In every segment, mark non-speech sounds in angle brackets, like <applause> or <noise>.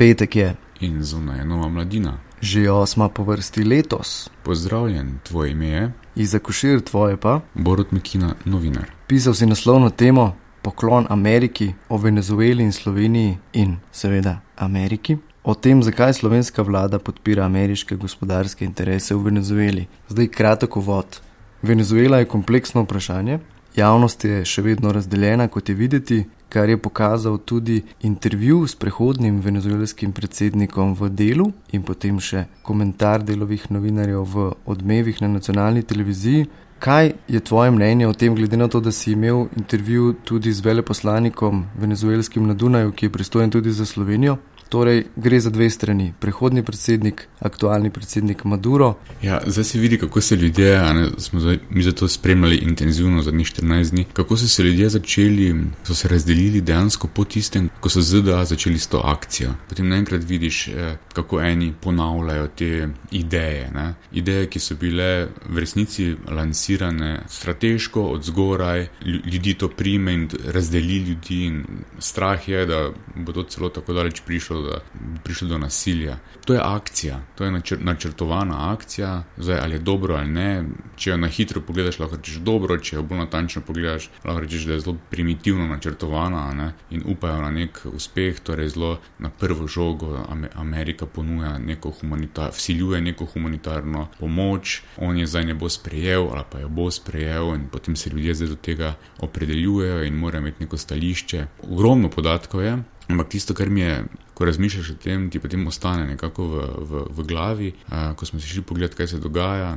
Petek je. In zunaj je nova mladina. Že osma po vrsti letos. Pozdravljen, tvoje ime je Iza Košir, tvoje pa. Borod Mekina, novinar. Pisal si naslovno temo Poklon Ameriki o Venezueli in Sloveniji in seveda Ameriki. O tem, zakaj slovenska vlada podpira ameriške gospodarske interese v Venezueli. Zdaj kratek uvod. Venezuela je kompleksno vprašanje, javnost je še vedno razdeljena, kot je videti, kar je pokazal tudi intervju s prehodnim venezuelskim predsednikom v delu in potem še komentar delovih novinarjev v odmevih na nacionalni televiziji. Kaj je tvoje mnenje o tem, glede na to, da si imel intervju tudi z veleposlanikom venezuelskim na Dunaju, ki je pristojen tudi za Slovenijo? Torej, gre za dve strani. Prehodni predsednik, aktualni predsednik Maduro. Ja, zdaj se vidi, kako se ljudje, ne, smo zdaj, mi zato spremljali intenzivno zadnjih 14 dni, kako so se ljudje začeli, so se razdelili dejansko po tistem, ko so ZDA začeli s to akcijo. Potem naenkrat vidiš, eh, kako eni ponavljajo te ideje. Ne. Ideje, ki so bile v resnici lansirane strateško od zgoraj, ljudi to prime in razdeli ljudi. In strah je, da bo to celo tako daleč prišlo da prišlo do nasilja. To je akcija, to je načr načrtovana akcija, zdaj ali je dobro ali ne. Če jo na hitro pogledaš, lahko rečeš dobro, če jo bolj natančno pogledaš, lahko rečeš, da je zelo primitivno načrtovana ne? in upajo na nek uspeh, torej zelo na prvo žogo Amerika ponuja neko humanitarno, vsiljuje neko humanitarno pomoč, on je zdaj ne bo sprejel ali pa jo bo sprejel in potem se ljudje zdaj do tega opredeljujejo in morajo imeti neko stališče. Ogromno podatkov je. Ampak tisto, kar mi je ko razmišljaš o tem, ti potem ostane nekako v, v, v glavi. Uh, ko smo si šli pogledat, kaj se dogaja,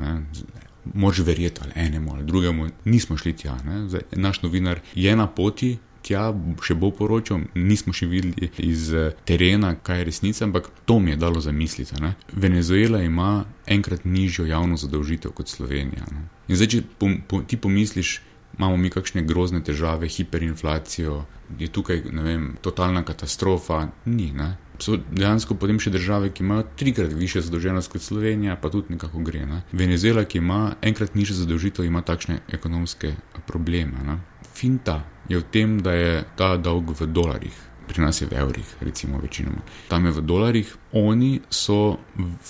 mož verjeti ali enemu ali drugemu, nismo šli tja. Zdaj, naš novinar je na poti. Tja še bo poročal, nismo še videli iz terena, kaj je resnica, ampak to mi je dalo zamisliti. Ne? Venezuela ima enkrat nižjo javno zadolžitev kot Slovenija. Ne? In zdaj, če po, po, ti pomisliš, imamo mi kakšne grozne težave, hiperinflacijo, je tukaj, ne vem, totalna katastrofa. Ni, ne. So dejansko potem še države, ki imajo trikrat više zadolženost kot Slovenija, pa tudi nekako gre. Ne. Venezuela, ki ima enkrat nižjo zadolžitev, ima takšne ekonomske probleme. Ne. Finta je v tem, da je ta dolg v dolarjih. Pri nas je v evrih, recimo, večinoma. Tam je v dolarjih, oni so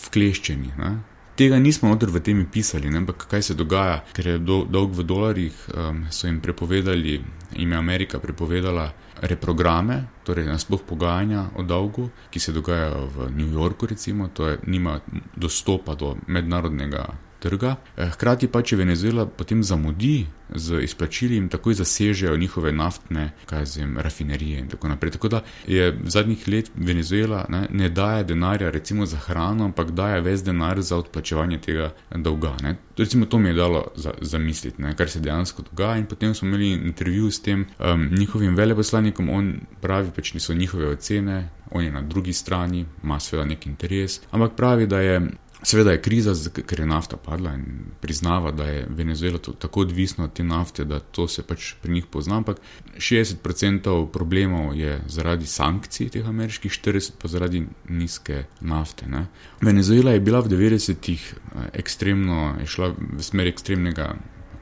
vkleščeni. Ne? Tega nismo noter v temi pisali, ne? ampak kaj se dogaja, ker je do, dolg v dolarjih, um, so jim prepovedali, jim je Amerika prepovedala reprograme, torej nasploh pogajanja o dolgu, ki se dogajajo v New Yorku, recimo, to je, nima dostopa do mednarodnega trga. Eh, hkrati pa, če Venezuela potem zamudi z izplačili, jim takoj zasežejo njihove naftne vem, rafinerije in tako naprej. Tako da je v zadnjih let Venezuela ne, ne daje denarja recimo za hrano, ampak daje ves denar za odplačevanje tega dolga. Ne. Recimo to mi je dalo zamisliti, za kar se dejansko dogaja. In potem smo imeli intervju s tem um, njihovim veleposlanikom, on pravi, pač niso njihove ocene. On je na drugi strani, ima seveda nek interes, ampak pravi, da je Seveda je kriza, ker je nafta padla in priznava, da je Venezuela tako odvisna od te nafte, da to se pač pri njih pozna. Ampak 60% problemov je zaradi sankcij teh ameriških, 40% pa zaradi nizke nafte. Ne. Venezuela je bila v 90-ih eh, ekstremno, je šla v smer ekstremnega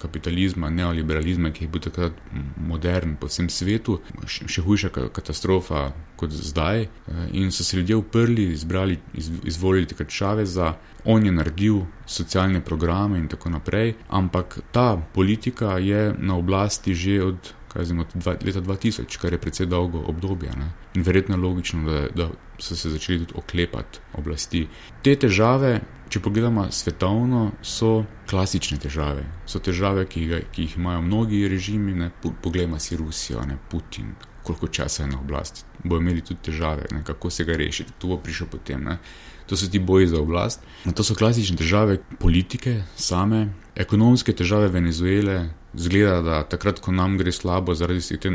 kapitalizma, neoliberalizma, ki je bil takrat modern po vsem svetu, še hujša katastrofa kot zdaj. Eh, in so se ljudje uprli, izbrali, izvolili takrat Čaveza, on je naredil socialne programe in tako naprej, ampak ta politika je na oblasti že od. Zim, od dva, leta 2000, kar je precej dolgo obdobje. Ne? In verjetno je logično, da, da so se začeli tudi oklepati oblasti. Te težave če pogledamo svetovno, so klasične težave. So težave, ki, ga, ki jih imajo mnogi režimi, ne poglejmo si Rusijo, ne Putin, koliko časa je na oblasti. Bojo imeli tudi težave, ne, kako se ga rešiti, tu bo prišel potem. Ne. To so ti boji za oblast. To so klasične težave politike same, ekonomske težave Venezuele, zgleda, da takrat, ko nam gre slabo, zaradi teh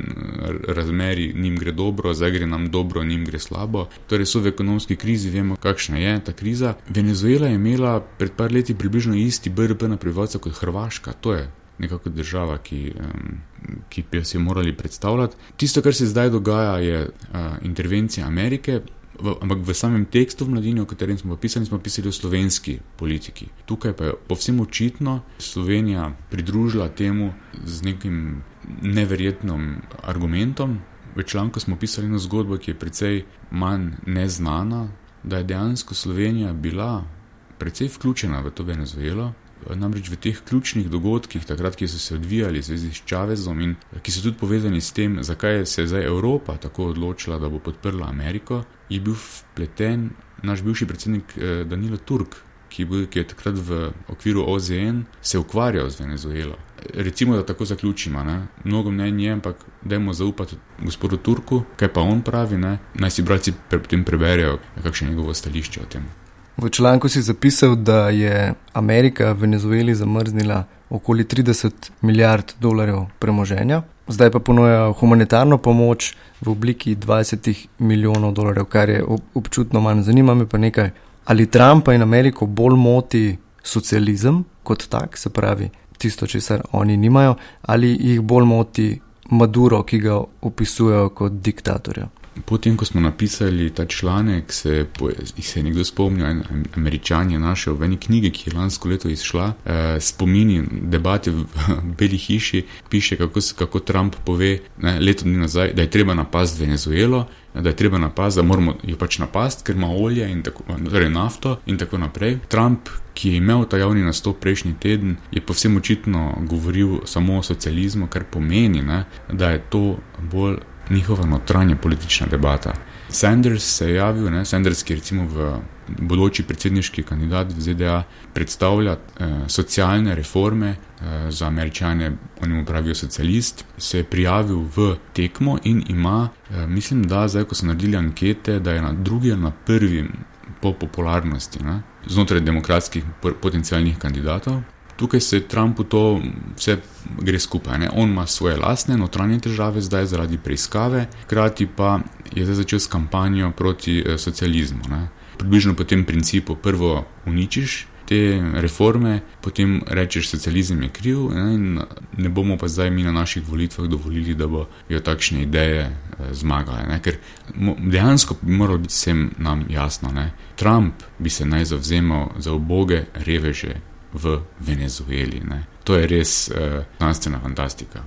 razmerij, njim gre dobro, zdaj gre nam dobro, njim gre slabo. Torej so v ekonomski krizi, vemo, kakšna je ta kriza. Venezuela je imela pred par leti približno isti BDP na prebivalca kot Hrvaška. To je nekako država, ki, um, ki bi si jo morali predstavljati. Tisto, kar se zdaj dogaja, je uh, intervencija Amerike, v, ampak v samem tekstu v mladini, o katerem smo pisali, smo pisali o slovenski politiki. Tukaj pa je povsem očitno Slovenija pridružila temu z nekim neverjetnim argumentom. v članku smo pisali eno zgodbo, ki je precej manj neznana, da je dejansko Slovenija bila precej vključena v to Venezuelo. Namreč v teh ključnih dogodkih, takrat, ki so se odvijali v zvezi s Čavezom in ki so tudi povezani s tem, zakaj se je zdaj Evropa tako odločila, da bo podprla Ameriko, je bil vpleten naš bivši predsednik eh, Danilo Turk, ki, bil, ki je takrat v okviru OZN se ukvarjal z Venezuelo. Recimo, da tako zaključimo, ne? mnogo mnenj je, ampak dajmo zaupati gospodu Turku, kaj pa on pravi, ne? naj si bralci potem preberejo, kakšno je njegovo stališče o tem. V članku si zapisal, da je Amerika Venezueli zamrznila okoli 30 milijard dolarjev premoženja, zdaj pa ponuja humanitarno pomoč v obliki 20 milijonov dolarjev, kar je občutno manj. Zanima me pa nekaj, ali Trumpa in Ameriko bolj moti socializem kot tak, se pravi tisto, česar oni nimajo, ali jih bolj moti Maduro, ki ga opisujejo kot diktatorja. Potem, ko smo napisali ta članek, se, se je nekdo spomnil, en američan je našel v eni knjigi, ki je lansko leto izšla, eh, spomini debate v <laughs> Beli hiši, piše, kako, kako Trump pove ne, leto dni nazaj, da je treba napasti Venezuelo, da je treba napasti, da moramo jo pač napasti, ker ima olje in tako, torej nafto in tako naprej. Trump, ki je imel ta javni nastop prejšnji teden, je povsem očitno govoril samo o socializmu, kar pomeni, ne, da je to bolj njihova notranja politična debata. Sanders se je javil, ne, Sanders, ki je recimo v bodoči predsedniški kandidat v ZDA, predstavlja eh, socialne reforme eh, za američane, oni mu pravijo socialist, se je prijavil v tekmo in ima, eh, mislim, da zdaj, ko so naredili ankete, da je na drugi na prvi po popularnosti ne, znotraj demokratskih potencijalnih kandidatov. Tukaj se Trumpu to vse gre skupaj. Ne? On ima svoje lastne notranje težave zdaj zaradi preiskave, hkrati pa je zdaj začel s kampanjo proti eh, socializmu. Ne? Približno po tem principu, prvo uničiš te reforme, potem rečeš, socializem je kriv ne? ne bomo pa zdaj mi na naših volitvah dovolili, da bojo takšne ideje eh, zmagale. Ne? Ker dejansko bi moralo biti vsem nam jasno, ne? Trump bi se naj zavzemal za oboge reveže v Venezueli. Ne. To je res uh, znanstvena fantastika.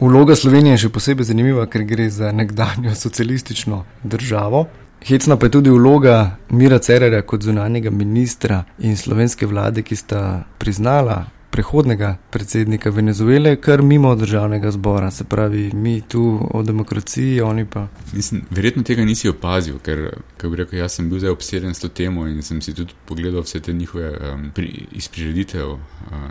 Vloga Slovenije je še posebej zanimiva, ker gre za nekdanjo socialistično državo. Hecna pa je tudi vloga Mira Cerera kot zunanjega ministra in slovenske vlade, ki sta priznala prehodnega predsednika Venezuele, kar mimo državnega zbora. Se pravi, mi tu o demokraciji, oni pa. Mislim, verjetno tega nisi opazil, ker, kako bi rekel, jaz sem bil zdaj obseden s to temo in sem si tudi pogledal vse te njihove um, pri, izprireditev uh,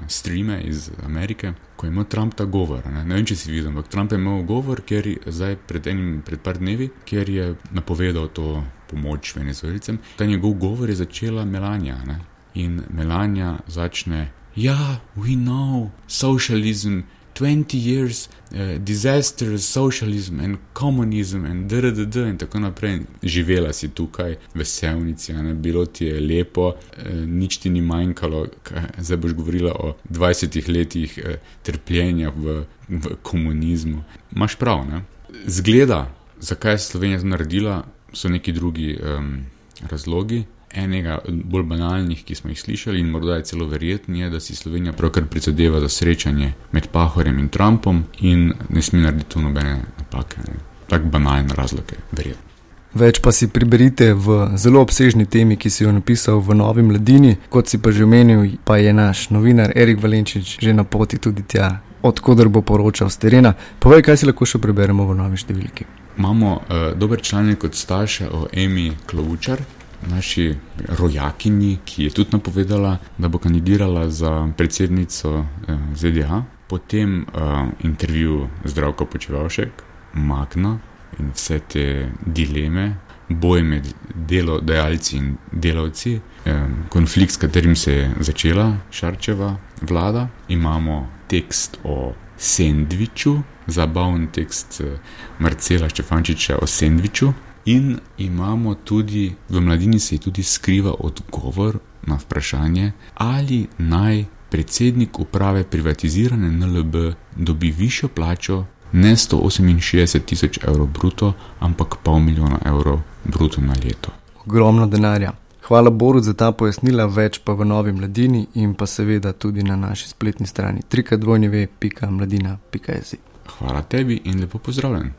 streame iz Amerike. Ko je imel Trump ta govor, ne, ne vem, če si videl, ampak Trump je imel govor, ker je zdaj pred enim, pred par dnevi, ker je napovedal to pomoč venezuelcem. Ta njegov govor je začela Melania. Ne, in Melania začne ja, we know socialism, 20 years, uh, disaster, socialism and communism and drdd in tako naprej. Živela si tukaj, veselnici, ne bilo ti je lepo, uh, nič ti ni manjkalo, kaj, zdaj boš govorila o 20 letih uh, trpljenja v, v komunizmu. Maš prav, ne? Zgleda, zakaj je Slovenija to naredila, so neki drugi um, razlogi enega bolj banalnih, ki smo jih slišali, in morda je celo verjetno, da si Slovenija pravkar prizadeva za srečanje med Pahorjem in Trumpom in ne sme narediti tu nobene napake. Tako banalne razloge, verjetno. Več pa si priberite v zelo obsežni temi, ki si jo napisal v Novi Mladini, kot si pa že omenil, pa je naš novinar Erik Valenčič že na poti tudi tja, odkudar bo poročal z terena. Povej, kaj si lahko še preberemo v novi številki. Imamo uh, dober članek od starša o Emi Klovučar, naši rojakinji, ki je tudi napovedala, da bo kandidirala za predsednico eh, ZDA, potem eh, intervju zdravko počevalšek, Magna in vse te dileme, boj med delodajalci in delavci, eh, konflikt, s katerim se je začela Šarčeva vlada, imamo tekst o sendviču, zabaven tekst Marcela Štefančiča o sendviču, In imamo tudi, v mladini se tudi skriva odgovor na vprašanje, ali naj predsednik uprave privatizirane NLB dobi višjo plačo, ne 168 tisoč evrov bruto, ampak pol milijona evrov bruto na leto. Ogromno denarja. Hvala Boru za ta pojasnila, več pa v novi mladini in pa seveda tudi na naši spletni strani 3x2nv.mladina.js. Hvala tebi in lepo pozdravljen.